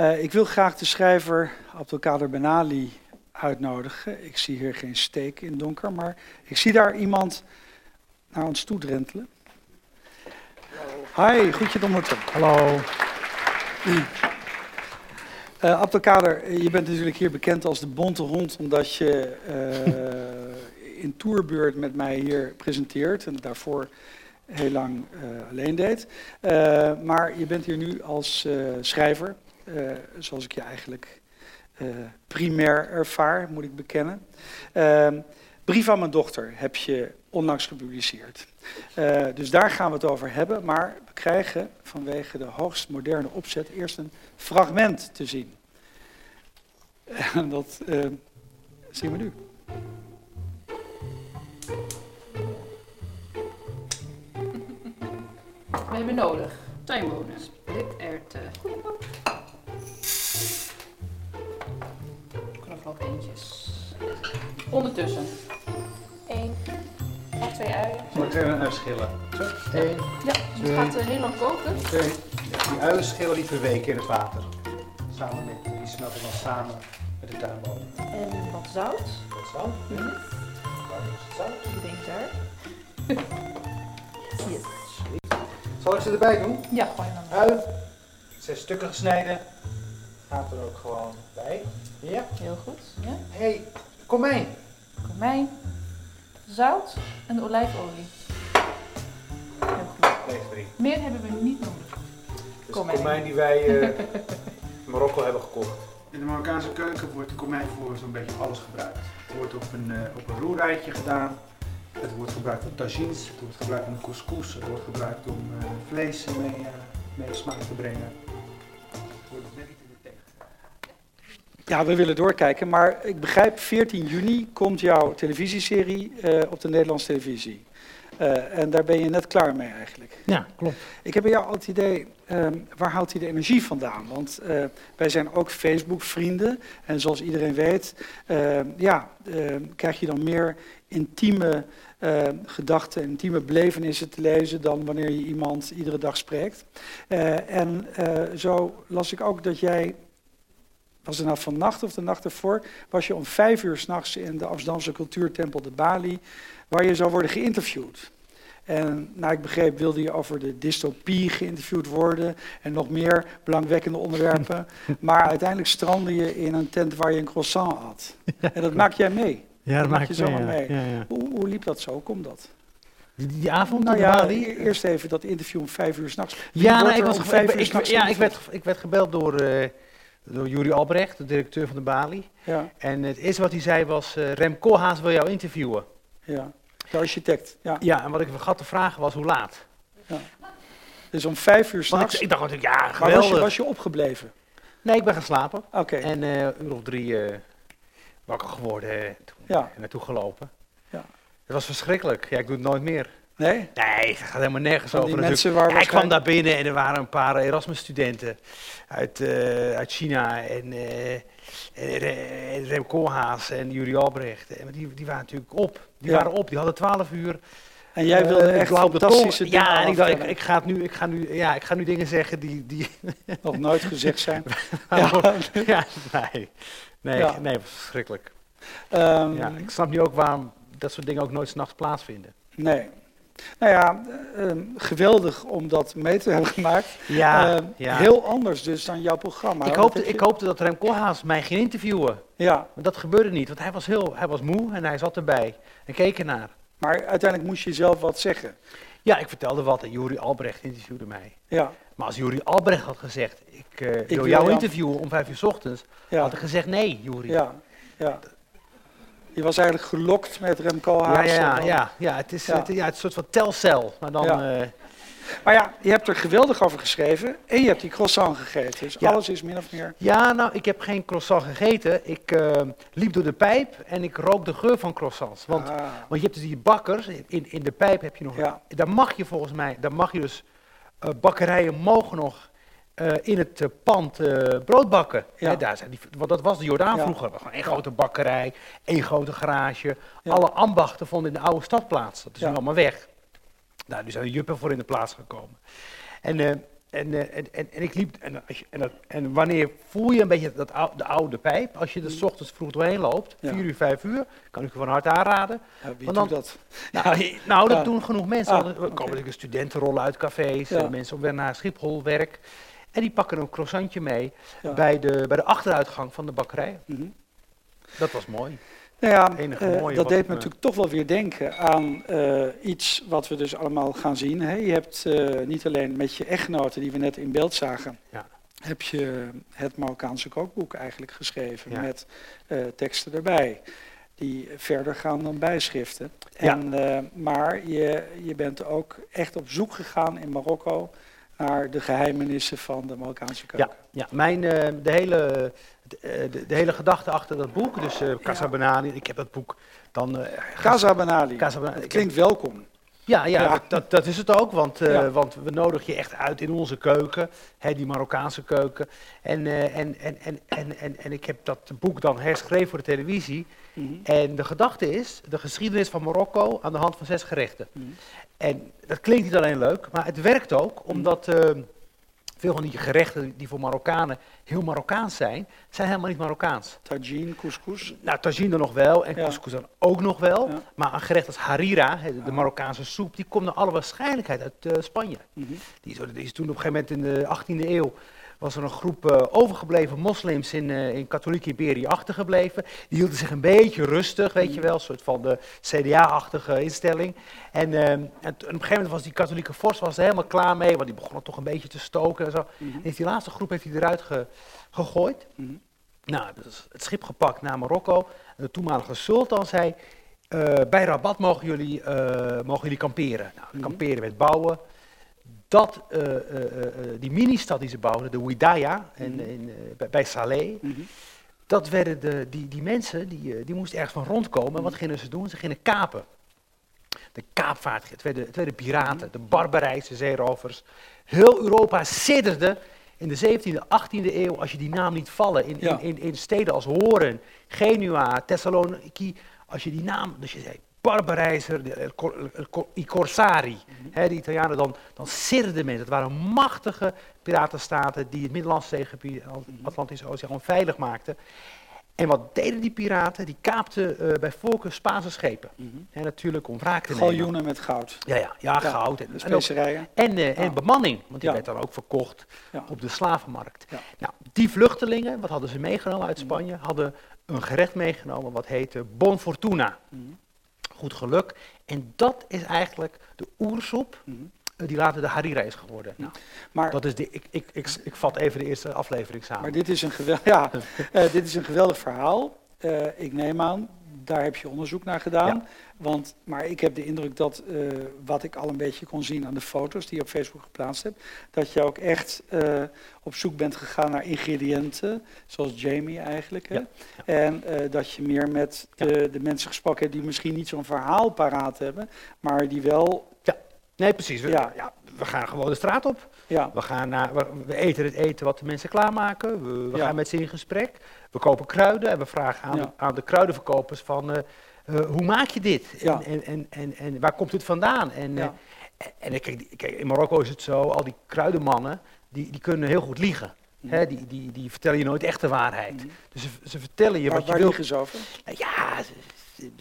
Uh, ik wil graag de schrijver Abdelkader Benali uitnodigen. Ik zie hier geen steek in donker, maar ik zie daar iemand naar ons toe drentelen. Hi, goed je te ontmoeten. Hallo. Uh, Abdelkader, je bent natuurlijk hier bekend als de bonte hond, omdat je uh, in tourbeurt met mij hier presenteert en daarvoor heel lang uh, alleen deed. maar je bent hier nu als schrijver, zoals ik je eigenlijk primair ervaar, moet ik bekennen. Brief aan mijn dochter heb je onlangs gepubliceerd. Uh, dus daar gaan we het over hebben. Maar we krijgen vanwege de hoogst moderne opzet eerst een fragment te zien. En dat uh, zien we nu. We hebben nodig tuinbonen, splitterwten, knoflookeentjes. Ondertussen. Eén. Nog twee uien. Moet ik even uitschillen? Zo. Eén. Ja, het gaat uh, heel lang koken. Twee. Ja, die uien schillen die verweken in het water. Samen met, die smelten dan samen met de tuinbonen. En wat zout. Wat zout? Mm -hmm. Waar is het zout? Ik denk daar. yes. Zal ik ze erbij doen? Ja, gooi dan. Ui. Zes stukken gesneden. Gaat er ook gewoon bij. Ja. Heel goed. Ja. Hé, hey, komijn. Komijn, zout en olijfolie. Heel goed. Meer hebben we niet nodig. Dus Komijn. de komijn die wij uh, in Marokko hebben gekocht. In de Marokkaanse keuken wordt de komijn voor zo'n beetje alles gebruikt. Het wordt op een, uh, op een roerijtje gedaan. Het wordt gebruikt voor tagines, het wordt gebruikt om couscous, het wordt gebruikt om uh, vlees mee, mee smaak te brengen. Ja, we willen doorkijken, maar ik begrijp 14 juni komt jouw televisieserie uh, op de Nederlandse televisie. Uh, en daar ben je net klaar mee eigenlijk. Ja, klopt. Ik heb bij jou altijd het idee, um, waar haalt hij de energie vandaan? Want uh, wij zijn ook Facebook-vrienden. En zoals iedereen weet, uh, ja, krijg je dan meer intieme gedachten, intieme belevenissen te lezen dan wanneer je iemand iedere dag spreekt. en zo las ik ook dat jij was het nou vannacht of de nacht ervoor, was je om vijf uur s'nachts in de Amsterdamse cultuurtempel de Bali, waar je zou worden geïnterviewd. En naar ik begreep wilde je over de dystopie geïnterviewd worden en nog meer belangwekkende onderwerpen. maar uiteindelijk strandde je in een tent waar je een croissant had. En dat maak jij mee. Ja, dat, maak je zomaar mee. mee. Ja, ja. Hoe, hoe, liep dat zo? Hoe komt dat? Die, die avond nou op ja, Bali? eerst even dat interview om vijf uur s'nachts. Ja, nou, ik, was vijf ik, uur ik, s'nachts ja, ik, werd, ik werd gebeld door, uh, door Juri Albrecht, de directeur van de Bali. Ja, En het eerste wat hij zei was, uh, Rem Koolhaas wil jou interviewen. ja. De architect. Ja. Ja, en wat ik vergat te vragen was hoe laat. Dus om vijf uur s'nachts. ik, ik dacht natuurlijk, ja, Maar was geweldig. je, was je opgebleven? Nee, ik ben gaan slapen. Oké. En eh, een uur of drie eh, wakker geworden eh, toen Ja. naartoe gelopen. Ja. Het was verschrikkelijk. Ja, ik doe het nooit meer. Nee? Nee, het gaat helemaal nergens over. die mensen waar Ja, ik kwam daar binnen en er waren een paar Erasmus-studenten uit, eh, uit China en, eh en, en Rem Koolhaas en Juri Albrecht. En die, die waren natuurlijk op. Die Ja. waren op, die hadden twaalf uur. En jij wilde eh, echt fantastische dingen Ja, en ik dacht, ik, ga het nu, ik, ga nu, ja, ik ga nu dingen zeggen die... die nog nooit gezegd zijn. ja. ja, nee. Nee, nee, verschrikkelijk. Ehm, Ja, ik snap nu ook waarom dat soort dingen ook nooit s'nachts plaatsvinden. Nee. Nou ja, ehm, geweldig om dat mee te hebben gemaakt. Ja, Ehm, ja. Heel anders dus dan jouw programma. ik, hoopte, ik hoopte dat Rem Koolhaas mij ging interviewen. Ja, Maar dat gebeurde niet, want hij was, heel, hij was moe en hij zat erbij en keek ernaar. maar uiteindelijk moest je zelf wat zeggen. Ja, ik vertelde wat en Juri Albrecht interviewde mij. Ja, Maar als Juri Albrecht had gezegd, ik, eh, wil wil jou jou- interviewen om vijf uur 's ochtends, ja, had ik gezegd nee, Juri. ja, ja. Je was eigenlijk gelokt met Rem ja, Koolhaas. ja, ja, dan- ja, ja, het is, Ja. Het, ja, het is een soort van telcel, maar dan... Ja. eh, Maar ja, je hebt er geweldig over geschreven en je hebt die croissant gegeten. Dus Ja. alles is min of meer... Ja, nou, ik heb geen croissant gegeten. Ik eh, liep door de pijp en ik rook de geur van croissants. Want, Ah, want je hebt dus die bakkers, in, in de pijp heb je nog... Ja. Daar mag je volgens mij, daar mag je dus... eh, bakkerijen mogen nog eh, in het eh, pand eh, brood bakken. Ja. Hè, daar zijn die, want dat was de Jordaan Ja. vroeger. Gewoon één grote bakkerij, één grote garage. Ja. Alle ambachten vonden in de oude stad plaats. Dat is nu allemaal weg. Nou, nu zijn er juppen voor in de plaats gekomen. En, en, en, en, en, ik liep, en, als je, en, en, wanneer voel je een beetje dat de oude pijp? Als je er s ochtends vroeg doorheen loopt, 4 uur, 5 uur, kan ik je van harte aanraden. Wie dan, doet dat? Nou, nou dat doen genoeg mensen. Ah, er komen okay. studentenrollen uit cafés, mensen op weg naar Schiphol werk. En die pakken een croissantje mee bij, de, bij de achteruitgang van de bakkerij. Mm -hmm. Dat was mooi. Nou ja, uh, dat deed me natuurlijk toch wel weer denken aan uh, iets wat we dus allemaal gaan zien. Hè. Je hebt uh, niet alleen met je echtgenoten die we net in beeld zagen, ja. heb je het Marokkaanse kookboek eigenlijk geschreven ja. met teksten erbij. Die verder gaan dan bijschriften. Ja. En, maar je, je bent ook echt op zoek gegaan in Marokko naar de geheimenissen van de Marokkaanse keuken. Ja, ja. Mijn, de hele de, de, hele gedachte achter dat boek, dus uh, Casa ja. Banali, ik heb dat boek dan... Uh, Casa Banali, Casa Banali. klinkt welkom. Ja, ja, ja. Dat, dat, is het ook, want, uh, ja. want we nodigen je echt uit in onze keuken, hè, die Marokkaanse keuken. En, uh, en, en, en, en, en, en ik heb dat boek dan herschreven voor de televisie. Mm -hmm. En de gedachte is de geschiedenis van Marokko aan de hand van zes gerechten. Mm -hmm. En dat klinkt niet alleen leuk, maar het werkt ook, omdat... Uh, veel van die gerechten die voor Marokkanen heel Marokkaans zijn, zijn helemaal niet Marokkaans. Tagine, couscous? Nou, tagine dan nog wel en couscous dan ook nog wel. Maar een gerecht als harira, de, de Marokkaanse soep, die komt naar alle waarschijnlijkheid uit uh, Spanje. Mm -hmm. die, is, die, is, toen op een gegeven moment in de 18e eeuw was er een groep uh, overgebleven moslims in, uh, in katholiek Iberië achtergebleven. Die hielden zich een beetje rustig, weet je wel, een soort van de CDA-achtige instelling. En, uh, en, op een gegeven moment was die katholieke vorst was er helemaal klaar mee, want die begon toch een beetje te stoken en zo. Mm -hmm. En die laatste groep heeft hij eruit ge, gegooid. Mm -hmm. Nou, het schip gepakt naar Marokko. En de toenmalige sultan zei, bij Rabat mogen jullie, mogen jullie kamperen. Nou, -hmm. kamperen met bouwen dat uh, uh, uh, die mini-stad die ze bouwden, de Widaya, mm -hmm. in, bij Saleh, mm -hmm. dat werden de, die, die mensen, die, die moesten ergens van rondkomen. En wat mhm. gingen ze doen? Ze gingen kapen. De kaapvaart, het werden, het werden piraten, mhm. de barbarijse zeerovers. Heel Europa sidderde in de 17e, 18e eeuw, als je die naam liet vallen, in, ja. in, in, in, steden als Horen, Genua, Thessaloniki, als je die naam, dus je zei, Barbarijzer, de, i Corsari. Mm -hmm. de Italianen, dan, dan sirden mensen. Het waren machtige piratenstaten die het Middellandse zeegebied, Atlantische Oceaan, onveilig maakten. En wat deden die piraten? Die kaapten uh, bij voorkeur Spaanse schepen. Mm -hmm. En natuurlijk om wraak te nemen. Galjoenen met goud. Ja, ja, ja, ja goud. En, specerijen. En, uh, en, bemanning, want die ja. werd dan ook verkocht op de slavenmarkt. Nou, die vluchtelingen, wat hadden ze meegenomen uit Spanje? Hadden een gerecht meegenomen wat heette Bon Fortuna. Mm -hmm goed geluk. En dat is eigenlijk de oersoep mm -hmm. die later de harira is geworden. Nou, maar, dat is de, ik, ik, ik, ik vat even de eerste aflevering samen. Maar dit is een, geweld, ja, uh, dit is een geweldig verhaal. Uh, ik neem aan, daar heb je onderzoek naar gedaan. Ja. Want, maar ik heb de indruk dat, uh, wat ik al een beetje kon zien aan de foto's die je op Facebook geplaatst hebt, dat je ook echt uh, op zoek bent gegaan naar ingrediënten, zoals Jamie eigenlijk. Hè? Ja. Ja. En uh, dat je meer met de, de, mensen gesproken hebt die misschien niet zo'n verhaal paraat hebben, maar die wel... Ja, nee precies. We, ja. we gaan gewoon de straat op. Ja. We, gaan naar, we, eten het eten wat de mensen klaarmaken. We, we gaan met ze in gesprek. We kopen kruiden en we vragen aan, aan de kruidenverkopers van... Uh, hoe maak je dit? Ja. En, en, en, en, waar komt het vandaan? En, uh, en kijk, kijk, in Marokko is het zo, al die kruidenmannen, die, die kunnen heel goed liegen. Mm. He, die, die, die vertellen je nooit echt de waarheid. Mm. Dus ze, ze, vertellen je waar, wat je waar wil. liegen ze over? Ja,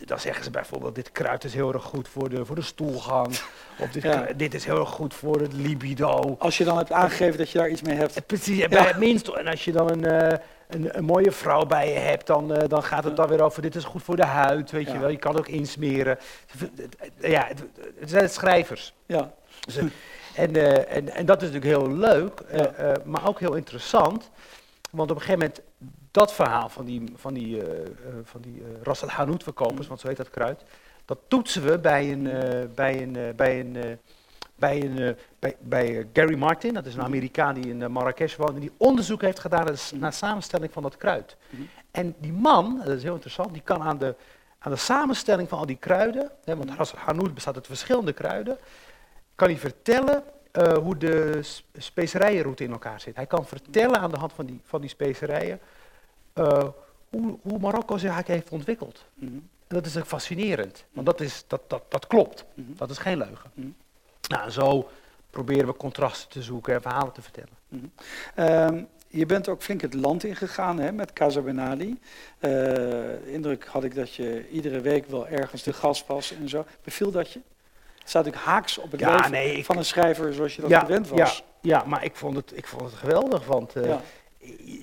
dan zeggen ze bijvoorbeeld, dit kruid is heel erg goed voor de, voor de stoelgang. of dit, ja. dit is heel erg goed voor het libido. Als je dan hebt aangegeven dat je daar iets mee hebt. Precies, bij het minst. En als je dan een... Uh, een, een, mooie vrouw bij je hebt, dan, uh, dan gaat het dan weer over, dit is goed voor de huid, weet ja. je wel. Je kan het ook insmeren. Ja, het, het zijn schrijvers. Ja. Dus, en, uh, en, en dat is natuurlijk heel leuk, ja. maar ook heel interessant. Want op een gegeven moment, dat verhaal van die, van die, van die Ras al Hanout verkopers, mm. want zo heet dat kruid, dat toetsen we bij een, bij een, bij een bij, een, bij, bij Gary Martin, dat is een Amerikaan die in Marrakesh woont, en die onderzoek heeft gedaan naar de, samenstelling van dat kruid. Mm -hmm. En die man, dat is heel interessant, die kan aan de, aan de samenstelling van al die kruiden, hè, want Ras Hanout bestaat uit verschillende kruiden, kan hij vertellen hoe de specerijenroute in elkaar zit. Hij kan vertellen aan de hand van die, van die specerijen hoe, hoe Marokko zich eigenlijk heeft ontwikkeld. Mm -hmm. En dat is ook fascinerend, want dat, is, dat, dat, dat klopt. Mm -hmm. Dat is geen leugen. Nou, zo proberen we contrasten te zoeken en verhalen te vertellen. Mhm. Ehm, je bent ook flink het land ingegaan hè, met Casa Benali. Uh, indruk had ik dat je iedere week wel ergens de gast was en zo. Beviel dat je? Het staat natuurlijk haaks op het ja, leven van een schrijver zoals je dat gewend was. Ja, ja, maar ik vond het, ik vond het geweldig, want uh,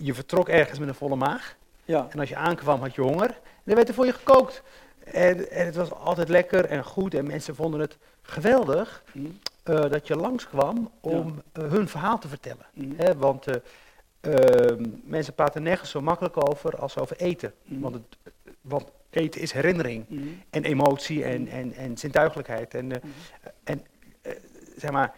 je vertrok ergens met een volle maag. Ja. En als je aankwam had je honger. En er werd er voor je gekookt. En, en, het was altijd lekker en goed en mensen vonden het geweldig mm. uh, dat je langskwam om ja. uh, hun verhaal te vertellen. Mm. He, want uh, mensen praten nergens zo makkelijk over als over eten. Mm. Want, het, want, eten is herinnering en emotie en, en, en zintuigelijkheid. En, en zeg maar,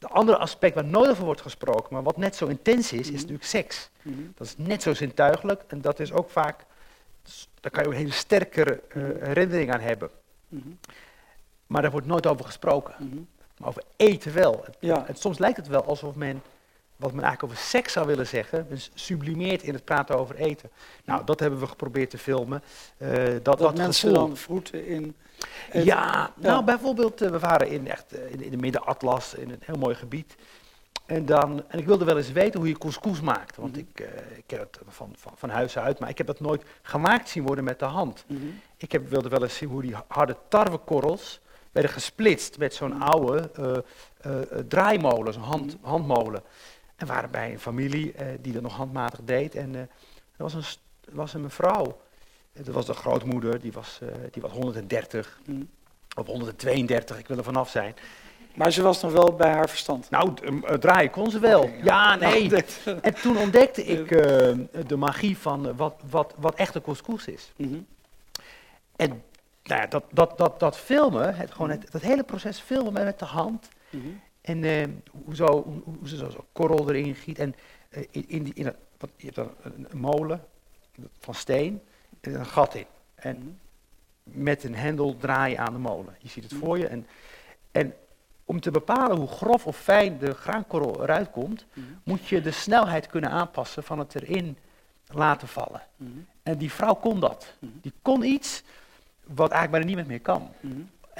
de andere aspect waar nooit over wordt gesproken, maar wat net zo intens is, is natuurlijk seks. Dat is net zo zintuigelijk en dat is ook vaak daar kan je een hele sterke uh, herinnering aan hebben. Mhm. Maar daar wordt nooit over gesproken. Mhm. Maar over eten wel. Ja. En soms lijkt het wel alsof men, wat men eigenlijk over seks zou willen zeggen, sublimeert in het praten over eten. Nou, dat hebben we geprobeerd te filmen. Uh, dat dat mensen dan vroeten in... Ja, nou bijvoorbeeld, uh, we waren in, echt, in, in de Midden-Atlas, in een heel mooi gebied. En, dan, en ik wilde wel eens weten hoe je couscous maakt. Want mhm. ik, uh, ik ken het van, van, van, huis uit, maar ik heb dat nooit gemaakt zien worden met de hand. Mhm. Ik heb, wilde wel eens zien hoe die harde tarwekorrels werden gesplitst met zo'n mhm. oude uh, uh, draaimolen, zo'n hand, handmolen. En we waren bij een familie die dat nog handmatig deed. En er was een, was een mevrouw, dat was de grootmoeder, die was, die was 130 of 132, ik wil er vanaf zijn. Maar ze was nog wel bij haar verstand. Nou, uh, draaien kon ze wel. ja. nee. en toen ontdekte ik uh, de magie van uh, wat, wat, wat echte couscous is. Mm -hmm. En nou ja, dat, dat, dat, dat filmen, het, gewoon het, dat hele proces filmen met de hand. Mm -hmm. En hoe, zo, hoe, hoe, ze zo, zo korrel erin giet. En in, in, die, in wat, je hebt een, een, molen van steen en een gat in. En -hmm. met een hendel draai je aan de molen. Je ziet het voor je. En, en om te bepalen hoe grof of fijn de graankorrel eruit komt, mhm. moet je de snelheid kunnen aanpassen van het erin laten vallen. Mhm. En die vrouw kon dat. Mhm. Die kon iets wat eigenlijk bijna niemand meer kan.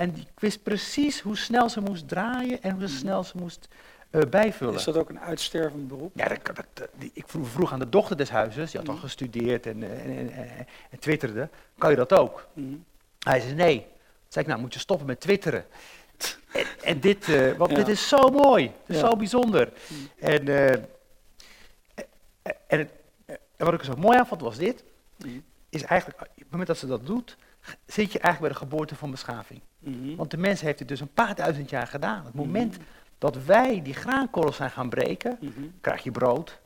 En die wist precies hoe snel ze moest draaien en hoe snel ze moest uh, bijvullen. Is dat ook een uitstervend beroep? Ja, dat, dat, die, ik vroeg, vroeg, aan de dochter des huizes, die had al gestudeerd en, eh, en, en, en, twitterde, kan je dat ook? Hij zei nee. Toen zei ik, nou moet je stoppen met twitteren. En, dit, uh, want dit is zo mooi, het is zo bijzonder. En, uh, en, en, wat ik er zo mooi aan vond was dit, is eigenlijk, op het moment dat ze dat doet, zit je eigenlijk bij de geboorte van beschaving. Mhm. Want de mens heeft het dus een paar duizend jaar gedaan. Het moment mhm. dat wij die graankorrels zijn gaan breken, mhm. krijg je brood,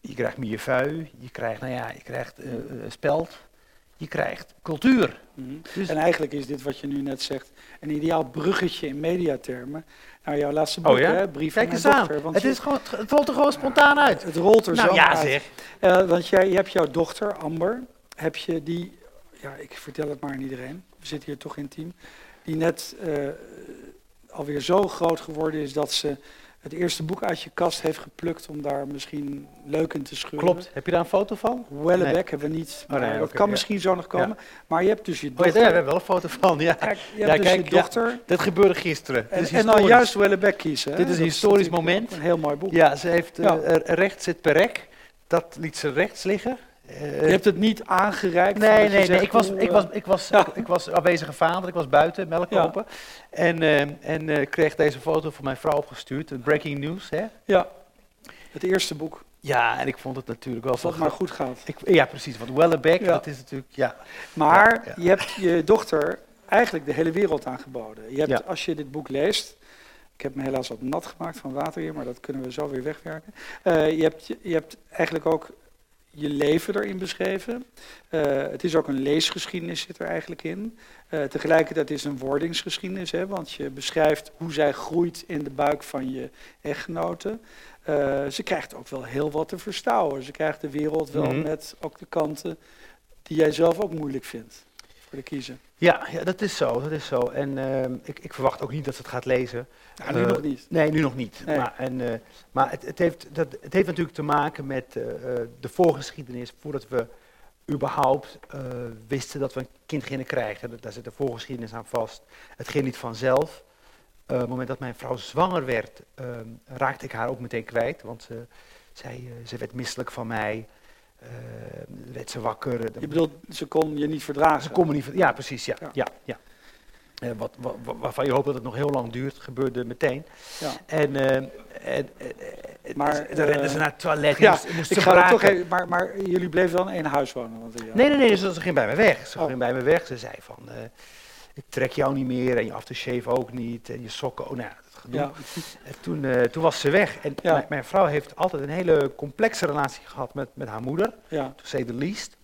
je krijgt millefeu, je krijgt, nou ja, je krijgt uh, speld, je krijgt cultuur. Dus en eigenlijk is dit wat je nu net zegt een ideaal bruggetje in mediatermen naar jouw laatste boek, oh ja? hè? Brief Kijk eens aan. het, is gewoon, het rolt er gewoon spontaan uit. Het rolt er nou, zo ja, uit. Zeg. Uh, want jij, je hebt jouw dochter, Amber, heb je die, ja, ik vertel het maar aan iedereen, we zitten hier toch intiem, die net uh, alweer zo groot geworden is dat ze het eerste boek uit je kast heeft geplukt om daar misschien leuk in te scheuren. Klopt. Heb je daar een foto van? Wellebeck nee. hebben we niet. Oh, nee, dat kan misschien zo nog komen. Maar je hebt dus je dochter. Oh, ja, we hebben wel een foto van. Ja. Kijk, je hebt dus je dochter. dit gebeurde gisteren. En, en dan juist Wellebeck kiezen. Dit is een historisch moment. Een heel mooi boek. Ja, ze heeft uh, rechts zit perek. Dat liet ze rechts liggen. Uh, je hebt het niet aangereikt? Nee, nee, nee. Ik was, ik, was, ik, was, ja. ik was afwezige vader, ik was buiten melk kopen. Ja. En, uh, en uh, kreeg deze foto van mijn vrouw opgestuurd. Breaking news, hè? Ja, het eerste boek. Ja, en ik vond het natuurlijk wel... Wat maar goed gaat. Ik, ja, precies. Want Wellebeck, ja. dat is natuurlijk... Ja. Maar je hebt je dochter eigenlijk de hele wereld aangeboden. Je hebt, Als je dit boek leest... Ik heb me helaas wat nat gemaakt van water hier, maar dat kunnen we zo weer wegwerken. je, hebt, je hebt eigenlijk ook je leven erin beschreven. Uh, het is ook een leesgeschiedenis zit er eigenlijk in. Uh, tegelijkertijd is het een wordingsgeschiedenis, hè, want je beschrijft hoe zij groeit in de buik van je echtgenoten. Uh, ze krijgt ook wel heel wat te verstouwen. Ze krijgt de wereld wel mm met ook de kanten die jij zelf ook moeilijk vindt kiezen. Ja, ja, dat is zo. Dat is zo. En uh, ik, ik, verwacht ook niet dat ze het gaat lezen. Ja, nu uh, nog niet. Nee, nu nog niet. Nee. Maar, en, uh, maar het, het, heeft, dat, het heeft natuurlijk te maken met de voorgeschiedenis voordat we überhaupt wisten dat we een kind gingen krijgen. Daar zit de voorgeschiedenis aan vast. Het ging niet vanzelf. op het moment dat mijn vrouw zwanger werd, raakte ik haar ook meteen kwijt. Want zij, ze werd misselijk van mij. Werd ze wakker. Je bedoelt, ze kon je niet verdragen? Ze kon me niet Ja, precies. Ja, ja. ja, ja. wat, wat, waarvan je hoopt dat het nog heel lang duurt, gebeurde meteen. Ja. En, en, maar, dan renden ze naar het toilet. Ja, moest, ik ga toch even, maar, maar jullie bleven dan in één huis wonen? Want, ja. Nee, nee, nee, ze ging bij me weg. Ze oh. ging bij me weg. Ze zei van, uh, ik trek jou niet meer en je aftershave ook niet en je sokken. Oh, nou ja, dat gedoe. Ja. En toen, uh, toen was ze weg. En ja. mijn, vrouw heeft altijd een hele complexe relatie gehad met, met haar moeder. Ja. To say the least.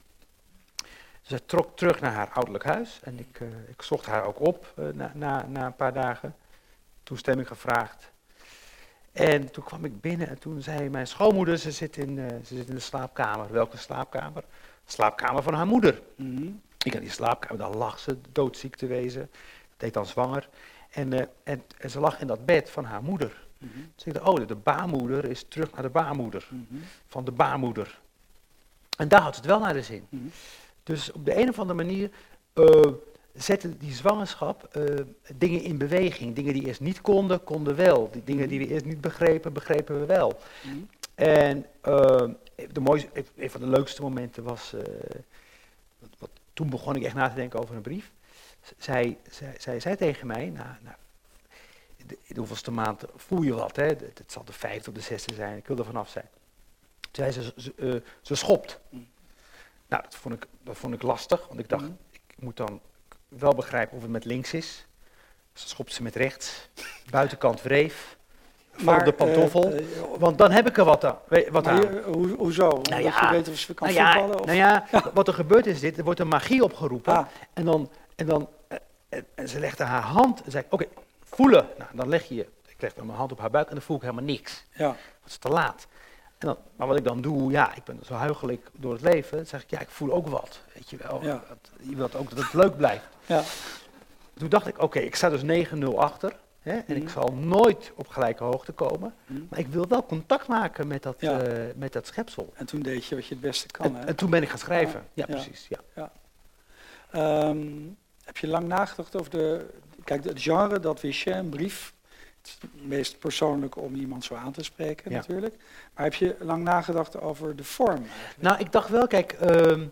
Ze trok terug naar haar ouderlijk huis en ik, uh, ik zocht haar ook op na, na, na een paar dagen. Toestemming gevraagd. En toen kwam ik binnen en toen zei mijn schoonmoeder, ze zit in, ze zit in de slaapkamer. Welke slaapkamer? De slaapkamer van haar moeder. Mm Ik had die slaapkamer, daar lag ze doodziek te wezen. Deed dan zwanger. En, uh, en, en, ze lag in dat bed van haar moeder. Mm -hmm. Dus ik dacht, oh, de baarmoeder is terug naar de baarmoeder. Mm -hmm. Van de baarmoeder. En daar had het wel naar de zin. Mhm. Dus op de een of andere manier uh, zette die zwangerschap uh, dingen in beweging. Dingen die eerst niet konden, konden wel. Die dingen die we eerst niet begrepen, begrepen we wel. En de mooiste, een van de leukste momenten was, wat, toen begon ik echt na te denken over een brief. Zij, zij, zij zei tegen mij, na, na de, de hoeveelste maand voel je wat, hè? Het, zal de vijfde of de zesde zijn, ik wil er vanaf zijn. Toen zei ze, schopt. Mm. Nou, dat vond, ik, dat vond ik lastig, want ik dacht, mm. ik moet dan wel begrijpen of het met links is. Ze schopt ze met rechts. Buitenkant wreef. Maar de pantoffel. Uh, want dan heb ik er wat aan. Wat aan. Je, ho hoezo? Nou ja, je weet of ze kan nou voetballen? Of? Nou ja, wat er gebeurt is dit. Er wordt een magie opgeroepen. Ah. En dan... En dan eh, en ze legde haar hand en zei, oké, voelen. Nou, dan leg je, ik leg mijn hand op haar buik en dan voel ik helemaal niks. Ja. Het is te laat. En dan, maar wat ik dan doe, ja, ik ben zo huigelijk door het leven, dan zeg ik, ja, ik voel ook wat, weet je wel. Ja. Je wilt ook dat het leuk blijft. Ja. Toen dacht ik, oké, ik sta dus 9-0 achter. Hè, en ik mhm. zal nooit op gelijke hoogte komen. Mhm. Maar ik wil wel contact maken met dat, uh, met dat schepsel. En toen deed je wat je het beste kan. En, hè? en toen ben ik gaan schrijven. Ja, precies. Ja. Um, heb je lang nagedacht over de. Kijk, het genre, dat wist je, een brief. Het is het meest persoonlijk om iemand zo aan te spreken, natuurlijk. Maar heb je lang nagedacht over de vorm? Nou, ik dacht wel, kijk, uh,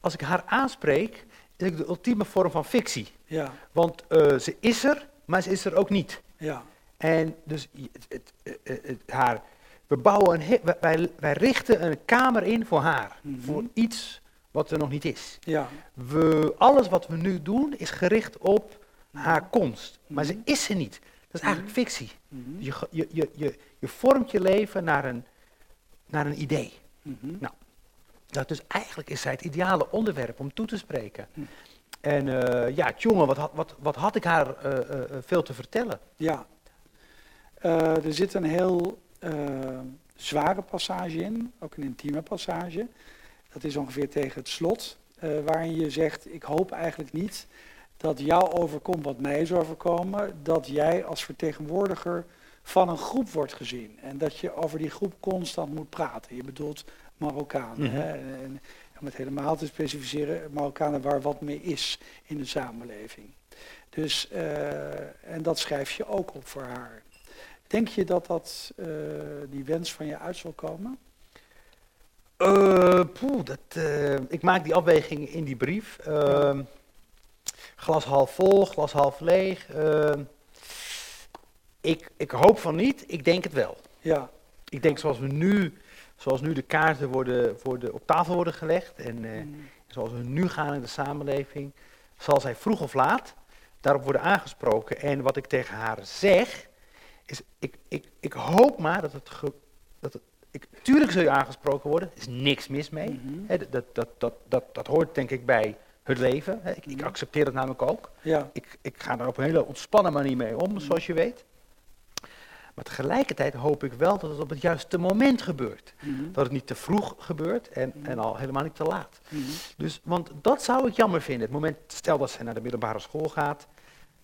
als ik haar aanspreek, is de ultieme vorm van fictie. Ja. Want uh, ze is er, maar ze is er ook niet. Ja. En dus het, het, het, het haar, we bouwen een, wij, wij richten een kamer in voor haar. Mm -hmm. Voor iets wat er nog niet is. Ja. We, alles wat we nu doen is gericht op haar komst. Maar ze mhm. is er niet. Dat is eigenlijk mhm. fictie. -hmm. je, je, je, je, je vormt je leven naar een, naar een idee. -hmm. Nou, dat dus eigenlijk is zij het ideale onderwerp om toe te spreken. En uh, ja, jongen, wat had, wat, wat had ik haar uh, uh, veel te vertellen? Ja, er zit een heel zware passage in, ook een intieme passage. Dat is ongeveer tegen het slot, waarin je zegt, ik hoop eigenlijk niet dat jou overkomt wat mij is overkomen, dat jij als vertegenwoordiger van een groep wordt gezien. En dat je over die groep constant moet praten. Je bedoelt Marokkanen. Mm en, om het helemaal te specificeren, Marokkanen waar wat mee is in de samenleving. Dus, uh, en dat schrijf je ook op voor haar. Denk je dat, dat uh, die wens van je uit zal komen? Uh, poeh, dat, ik maak die afweging in die brief. Ehm, glas half vol, glas half leeg. Ehm, ik, ik hoop van niet, ik denk het wel. Ja. Ik denk zoals we nu zoals nu de kaarten worden, worden op tafel worden gelegd en uh, zoals we nu gaan in de samenleving, zal zij vroeg of laat daarop worden aangesproken. En wat ik tegen haar zeg, is ik, ik, ik hoop maar dat het, dat het ik, tuurlijk zul je aangesproken worden, er is niks mis mee. Mm dat, dat, dat, dat, dat, hoort denk ik bij het leven. ik, ik, mhm. accepteer dat namelijk ook. Ja. Ik, ik ga daar op een hele ontspannen manier mee om, mhm. zoals je weet. Maar tegelijkertijd hoop ik wel dat het op het juiste moment gebeurt. Mhm. Dat het niet te vroeg gebeurt en, mhm. en al helemaal niet te laat. Mhm. Dus, want dat zou ik jammer vinden. Het moment, stel dat ze naar de middelbare school gaat,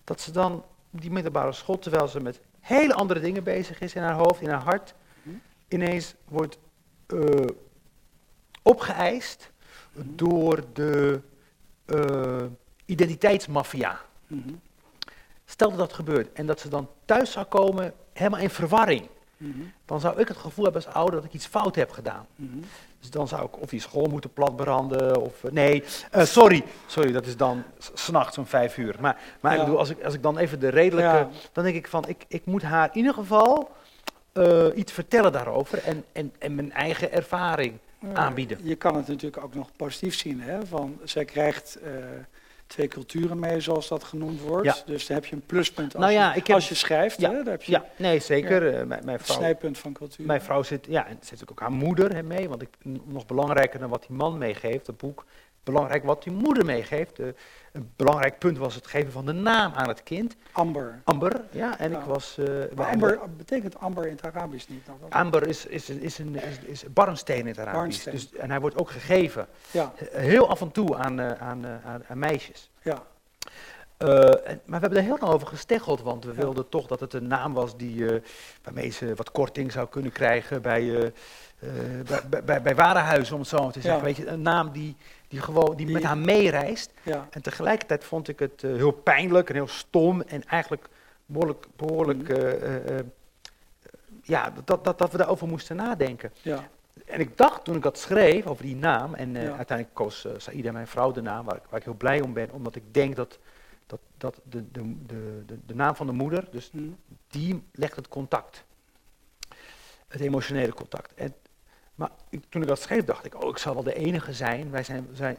dat ze dan die middelbare school, terwijl ze met hele andere dingen bezig is in haar hoofd, in haar hart, ineens wordt uh, opgeëist door de uh, identiteitsmafia. Stel dat dat gebeurt en dat ze dan thuis zou komen helemaal in verwarring. Mhm. Dan zou ik het gevoel hebben als ouder dat ik iets fout heb gedaan. Mhm. Dus dan zou ik of die school moeten platbranden of... Eh, nee, uh, sorry. Sorry, dat is dan s'nachts om vijf uur. Maar, maar ik bedoel, als ik, als ik dan even de redelijke... Dan denk ik van, ik, ik moet haar in ieder geval uh, iets vertellen daarover en, en, en mijn eigen ervaring aanbieden. Je kan het natuurlijk ook nog positief zien. Hè? Van, zij krijgt twee culturen mee, zoals dat genoemd wordt. Dus dan heb je een pluspunt als, nou ja, je, als je schrijft. Ja, hè? Daar heb je, ja nee, zeker. Ja, mijn, mijn vrouw, snijpunt van cultuur. Mijn vrouw zit, ja, en zit ook haar moeder hè, mee. Want ik, nog belangrijker dan wat die man meegeeft, het boek, belangrijk wat die moeder meegeeft. een belangrijk punt was het geven van de naam aan het kind. Amber. Amber, ja. En ik was... Uh, amber betekent amber in het Arabisch niet? Amber is, is, is, een, is, is barnsteen in het Arabisch. Dus, en hij wordt ook gegeven. Ja. Heel af en toe aan, uh, aan, aan, aan, meisjes. Ja. En, maar we hebben er heel lang over gesteggeld, want we wilden toch dat het een naam was die, waarmee ze wat korting zou kunnen krijgen bij, bij, bij, bij warenhuizen, om het zo maar te zeggen. Weet je, een naam die, die, gewoon, die, met haar meereist. Ja. En tegelijkertijd vond ik het uh, heel pijnlijk en heel stom en eigenlijk behoorlijk, behoorlijk mm. uh, ja, dat, dat, dat we daarover moesten nadenken. Ja. En ik dacht toen ik dat schreef over die naam, en ja. uiteindelijk koos uh, Saïda, mijn vrouw, de naam, waar ik, waar ik heel blij om ben, omdat ik denk dat, dat, dat de, de, de, de, de naam van de moeder, dus mm. die legt het contact. Het emotionele contact. En maar ik, toen ik dat schreef, dacht ik, oh, ik zal wel de enige zijn. Wij zijn, zijn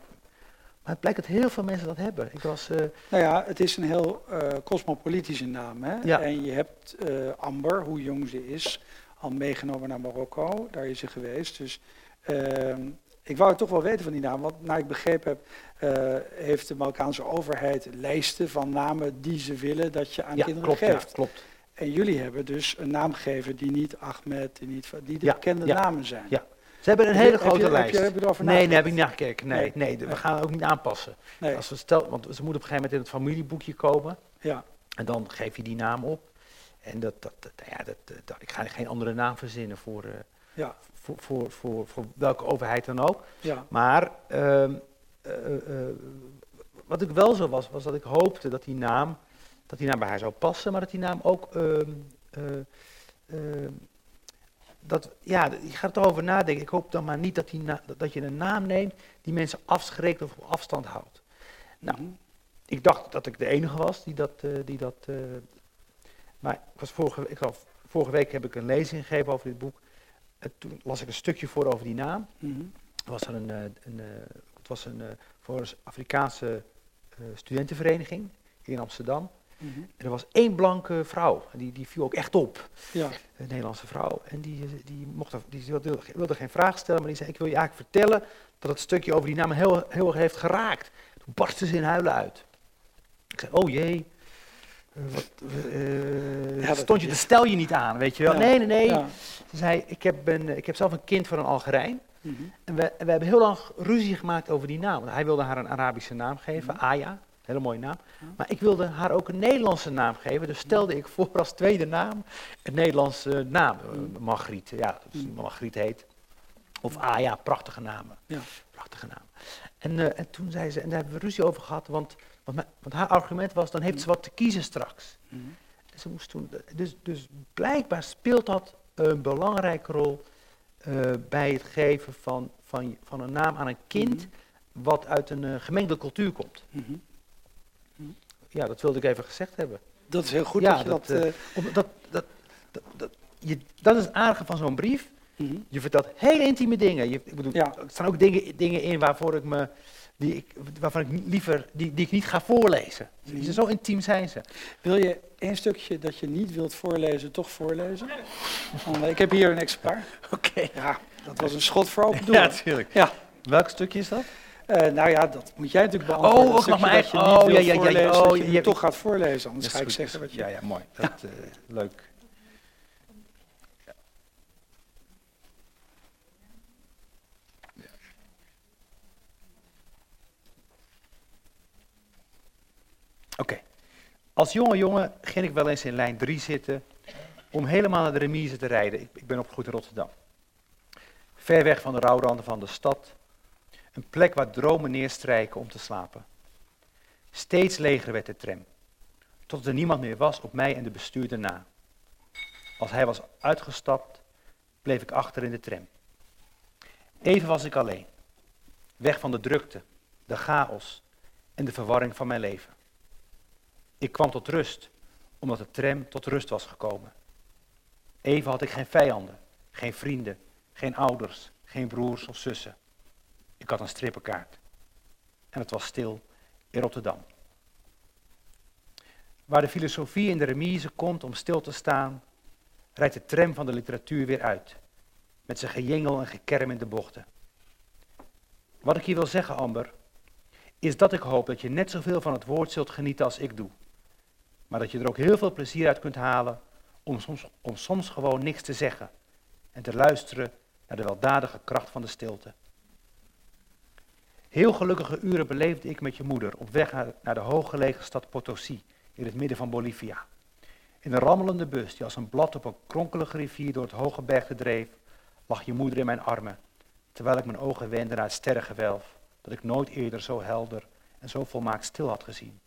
maar het blijkt dat heel veel mensen dat hebben. Ik was, uh... Nou ja, het is een heel uh, cosmopolitische naam. Hè? Ja. En je hebt uh, Amber, hoe jong ze is, al meegenomen naar Marokko. Daar is ze geweest. Dus ehm, ik wou het toch wel weten van die naam. Want naar ik begrepen heb, heeft de Marokkaanse overheid lijsten van namen die ze willen dat je aan ja, kinderen klopt, geeft. Ja, klopt. En jullie hebben dus een naam gegeven die niet Ahmed, die, niet, die de bekende namen zijn. Ja. Ze hebben een hele grote je, lijst. Heb je, heb je nee, daar heb ik niet naar gekeken. Nee, nee. nee, we gaan ook niet aanpassen. Nee. Als we stel, want ze moeten op een gegeven moment in het familieboekje komen. Ja. En dan geef je die naam op. En dat, dat, dat ja, dat, dat, ik ga geen andere naam verzinnen voor, uh, ja. voor, voor, voor, voor, welke overheid dan ook. Ja. Maar uh, uh, wat ik wel zo was, was dat ik hoopte dat die naam dat die naam bij haar zou passen, maar dat die naam ook. Uh, uh, dat, ja, je gaat erover nadenken. Ik hoop dan maar niet dat, die dat je een naam neemt die mensen afschrikt of op afstand houdt. Nou, mhm. ik dacht dat ik de enige was die dat. Uh, die dat maar ik was vorige, ik was, vorige week heb ik een lezing gegeven over dit boek. En toen las ik een stukje voor over die naam. Mm was er een, een, het was een, voor een Afrikaanse studentenvereniging in Amsterdam. Mhm. Er was één blanke vrouw, die, die viel ook echt op. Ja. Een Nederlandse vrouw. En die, die, mocht, die wilde, wilde, geen vraag stellen, maar die zei: Ik wil je eigenlijk vertellen dat het stukje over die naam heel, heel erg heeft geraakt. Toen barstte ze in huilen uit. Ik zei: Oh jee. Uh, wat, uh, ja, stond je, stel je niet aan, weet je wel. Nee, nee, nee. Ze zei, ik heb, ben, ik heb zelf een kind van een Algerijn. Mm -hmm. En we, we hebben heel lang ruzie gemaakt over die naam. Hij wilde haar een Arabische naam geven, mm Aya. Hele mooie naam. Maar ik wilde haar ook een Nederlandse naam geven. Dus stelde ik voor als tweede naam een Nederlandse naam. Uh, Margriet, ja, Margriet heet. Of Aya, prachtige namen. Ja. Prachtige naam. En, uh, en toen zei ze, en daar hebben we ruzie over gehad, want, want, want haar argument was, dan heeft ze wat te kiezen straks. Mm. ze moest toen, dus, dus blijkbaar speelt dat een belangrijke rol uh, bij het geven van, van, van een naam aan een kind, mm. wat uit een uh, gemengde cultuur komt. Mm -hmm ja, dat wilde ik even gezegd hebben. Dat is heel goed ja, dat je dat... Dat, uh, dat, dat, dat, dat, je, dat is het aardige van zo'n brief. Mm -hmm. Je vertelt hele intieme dingen. Je, ik bedoel, ja. Er staan ook dingen, dingen in waarvoor ik me, die ik, waarvan ik liever, die, die ik niet ga voorlezen. Mm -hmm. Zo intiem zijn ze. Wil je één stukje dat je niet wilt voorlezen, toch voorlezen? Oh, ik heb hier een exemplaar. Oké. Ja, dat was een schot voor open doel. Ja, natuurlijk. Ja. Welk stukje is dat? Uh, nou ja, dat moet jij natuurlijk beantwoorden. Oh, ook nog maar je oh, ja, ja, ja, oh, je, je toch gaat voorlezen. Anders ga ik zeggen wat je... Ja, ja, mooi. Dat, uh, leuk. Oké. Okay. Als jonge jongen ging ik wel eens in lijn 3 zitten om helemaal naar de remise te rijden. Ik, ik ben opgegroeid in Rotterdam. Ver weg van de rouwranden van de stad een plek waar dromen neerstrijken om te slapen. Steeds leger werd de tram. tot er niemand meer was op mij en de bestuurder na. Als hij was uitgestapt, bleef ik achter in de tram. Even was ik alleen, weg van de drukte, de chaos en de verwarring van mijn leven. Ik kwam tot rust, omdat de tram tot rust was gekomen. Even had ik geen vijanden, geen vrienden, geen ouders, geen broers of zussen. Ik had een strippenkaart. En het was stil in Rotterdam. Waar de filosofie in de remise komt om stil te staan, rijdt de tram van de literatuur weer uit. Met zijn gejengel en gekerm in de bochten. Wat ik hier wil zeggen, Amber, is dat ik hoop dat je net zoveel van het woord zult genieten als ik doe. Maar dat je er ook heel veel plezier uit kunt halen om soms, om soms gewoon niks te zeggen en te luisteren naar de weldadige kracht van de stilte. Heel gelukkige uren beleefde ik met je moeder op weg naar de hooggelegen stad Potosi in het midden van Bolivia. In een rammelende bus die als een blad op een kronkelige rivier door het hoge bergte dreef, lag je moeder in mijn armen, terwijl ik mijn ogen wendde naar het sterrengewelf dat ik nooit eerder zo helder en zo volmaakt stil had gezien.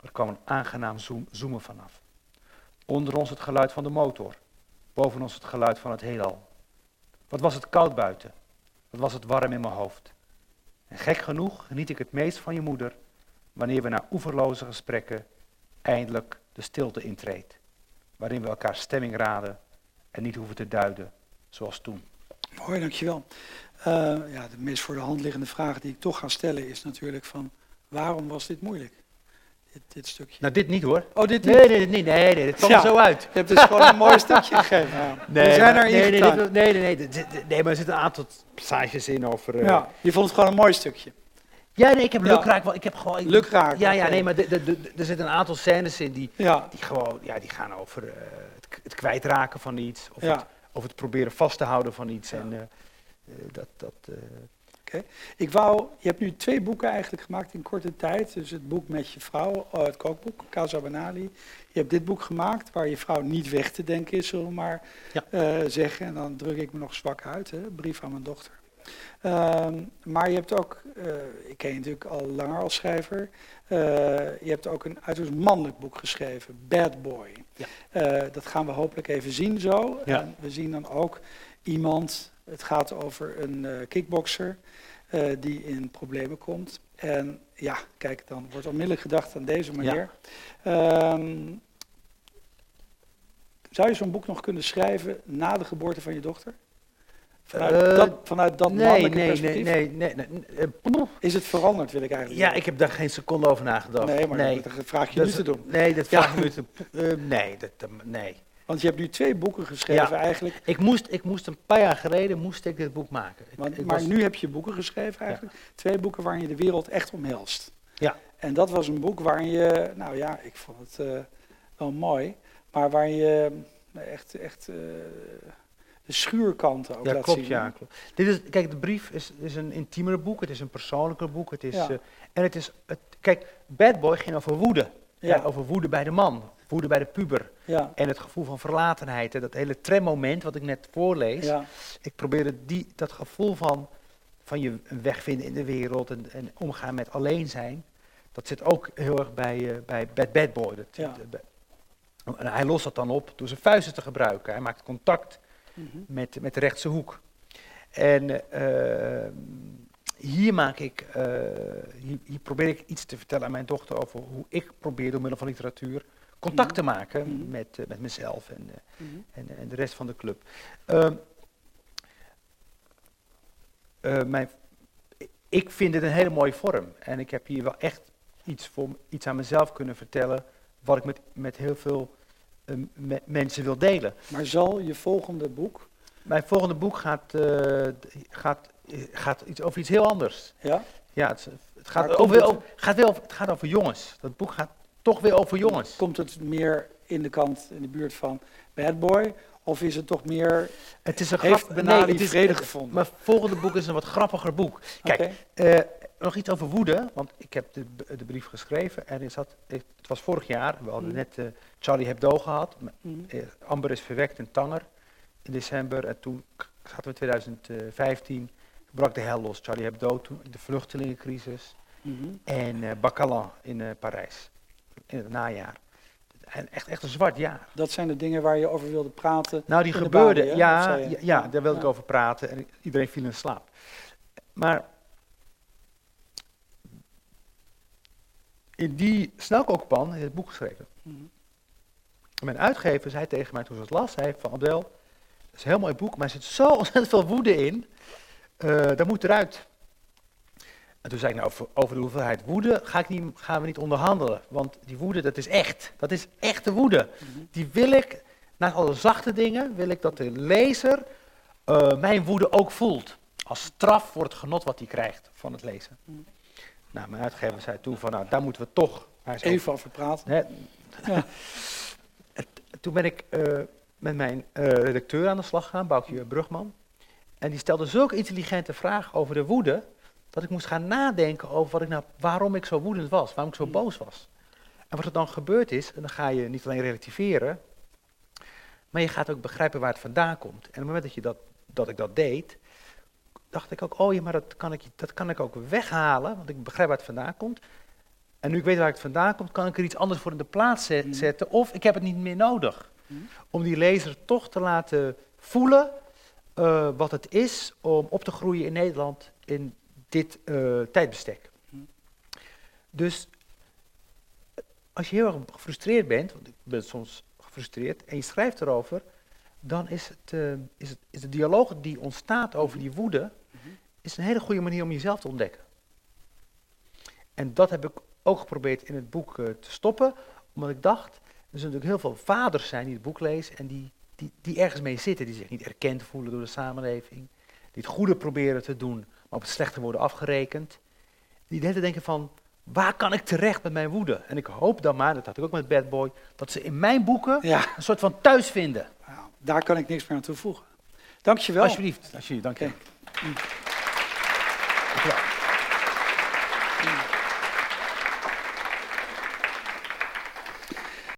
Er kwam een aangenaam zoom, zoomen vanaf. Onder ons het geluid van de motor, boven ons het geluid van het heelal. Wat was het koud buiten, wat was het warm in mijn hoofd. En gek genoeg geniet ik het meest van je moeder wanneer we na oeverloze gesprekken eindelijk de stilte intreedt. Waarin we elkaar stemming raden en niet hoeven te duiden, zoals toen. Mooi, dankjewel. Uh, ja, de meest voor de hand liggende vraag die ik toch ga stellen is natuurlijk van waarom was dit moeilijk? Dit, dit stukje. Nou, dit niet hoor. Oh, dit niet? Nee, nee, nee, nee, nee, kwam er zo uit. Je hebt dus gewoon een mooi stukje gegeven. Ja. Nee, we zijn er nee, nee, nee, nee, nee, nee, nee, maar er zitten een aantal passages in over... Uh, ja, je vond het gewoon een mooi stukje. Ja, nee, ik heb lukraak wel. Ik heb gewoon. Lukraak. Ja, ja, nee, maar er zitten een aantal scènes in die, ja. die gewoon, ja, die gaan over uh, het, het, kwijtraken van iets, of, ja. het, of het proberen vast te houden van iets. Ja. En uh, dat, dat. Ik wou, je hebt nu twee boeken eigenlijk gemaakt in korte tijd. Dus het boek met je vrouw, oh, het kookboek, Casa Banali. Je hebt dit boek gemaakt waar je vrouw niet weg te denken is, zullen we maar zeggen. En dan druk ik me nog zwak uit, hè? brief aan mijn dochter. Uh, maar je hebt ook, uh, ik ken je natuurlijk al langer als schrijver, uh, je hebt ook een uiterst mannelijk boek geschreven, Bad Boy. Ja. Uh, dat gaan we hopelijk even zien zo. Ja. En we zien dan ook iemand, het gaat over een kickboxer die in problemen komt. En ja, kijk, dan wordt onmiddellijk gedacht aan deze manier. Ja. Um, ehm, zou je zo'n boek nog kunnen schrijven na de geboorte van je dochter? Vanuit, uh, dat, vanuit dat nee, mannelijke nee, perspectief? Nee, nee, nee. nee uh, is het veranderd, wil ik eigenlijk Ja, ik heb daar geen seconde over nagedacht. Nee, maar nee. dat vraag je dat nu te doen. Nee, dat vraag je nu te uh, nee, dat, nee. Want je hebt nu twee boeken geschreven ja. eigenlijk. Ik moest, ik moest een paar jaar geleden moest ik dit boek maken. Maar, ik, maar was... nu heb je boeken geschreven eigenlijk. Ja. Twee boeken waarin je de wereld echt omhelst. Ja. En dat was een boek waarin je, nou ja, ik vond het uh, wel mooi. Maar waar je echt, echt de schuurkanten ook ja, laat klopt, zien. Ja, klopt. Dit is, kijk, de brief is, is een intiemer boek, het is een persoonlijker boek. Het is, ja. en het is, het, kijk, Bad Boy ging over woede. Ja. over woede bij de man, woede bij de puber. Ja. En het gevoel van verlatenheid. En dat hele tremmoment wat ik net voorlees. Ja. Ik probeerde die, dat gevoel van, van je weg vinden in de wereld en, en omgaan met alleen zijn. Dat zit ook heel erg bij, uh, bij Bad, Bad Boy. Dat, ja. uh, hij lost dat dan op door zijn vuisten te gebruiken. Hij maakt contact Mm -hmm. met, met de rechtse hoek. En uh, hier maak ik, uh, hier, hier, probeer ik iets te vertellen aan mijn dochter over hoe ik probeer door middel van literatuur contact te maken mm -hmm. met, uh, met mezelf en, en, en, de rest van de club. mijn, ik vind dit een hele mooie vorm en ik heb hier wel echt iets, voor, iets aan mezelf kunnen vertellen wat ik met, met heel veel mensen wil delen. Maar zal je volgende boek? Mijn volgende boek gaat, uh, gaat, gaat iets over iets heel anders. Ja? Ja, het, het gaat, over, het... Over, gaat wel, het gaat over jongens. Dat boek gaat toch weer over jongens. Komt het meer in de kant, in de buurt van Bad Boy? Of is het toch meer, het is een Benali nee, het is, vrede gevonden? Mijn volgende boek is een wat grappiger boek. Kijk, okay. uh, nog iets over woede, want ik heb de, de brief geschreven en is dat, het was vorig jaar, we hadden mm. net uh, Charlie Hebdo gehad, mm. uh, Amber is verwekt in Tanger in december en toen zaten we in 2015, brak de hel los, Charlie Hebdo toen, de vluchtelingencrisis mm -hmm. en Bacalan in Parijs. In het najaar. En echt, echt een zwart jaar. Dat zijn de dingen waar je over wilde praten. Nou, die gebeurden. Ja, ja, ja, daar wilde ik over praten. En iedereen viel in slaap. Maar in die snelkookpan is het boek geschreven. Mm Mijn uitgever zei tegen mij toen ze het las, zei van Abdel, dat is een heel mooi boek, maar er zit zo ontzettend veel woede in. Uh, dat moet eruit. En toen zei ik, nou, over, de hoeveelheid woede ga ik niet, gaan we niet onderhandelen. Want die woede, dat is echt. Dat is echte woede. Mhm. Die wil ik, naast alle zachte dingen, wil ik dat de lezer uh, mijn woede ook voelt. Als straf voor het genot wat hij krijgt van het lezen. Mhm. Nou, mijn uitgever zei toen van, nou, daar moeten we toch... Even over praten. Ja. toen ben ik uh, met mijn uh, redacteur aan de slag gegaan, Boukje Brugman. En die stelde zulke intelligente vragen over de woede dat ik moest gaan nadenken over wat ik nou, waarom ik zo woedend was, waarom ik zo boos was. En wat er dan gebeurd is, en dan ga je niet alleen relativeren, maar je gaat ook begrijpen waar het vandaan komt. En op het moment dat, je dat, dat ik dat deed, dacht ik ook, oh ja, maar dat kan ik, dat kan ik ook weghalen, want ik begrijp waar het vandaan komt. En nu ik weet waar het vandaan komt, kan ik er iets anders voor in de plaats mhm. zetten, of ik heb het niet meer nodig. Mhm. Om die lezer toch te laten voelen uh, wat het is om op te groeien in Nederland in dit uh, tijdbestek. Dus als je heel erg gefrustreerd bent, want ik ben soms gefrustreerd, en je schrijft erover, dan is, het, uh, is, het, is de dialoog die ontstaat over die woede, is een hele goede manier om jezelf te ontdekken. En dat heb ik ook geprobeerd in het boek uh, te stoppen, omdat ik dacht, er zullen natuurlijk heel veel vaders zijn die het boek lezen en die, die, die ergens mee zitten, die zich niet erkend voelen door de samenleving, die het goede proberen te doen, op het slechte worden afgerekend. Die de hele denken van, waar kan ik terecht met mijn woede? En ik hoop dan maar, dat had ik ook met Bad Boy, dat ze in mijn boeken een soort van thuis vinden. Daar kan ik niks meer aan toevoegen. Dankjewel. Alsjeblieft, alsjeblieft dank je. Okay.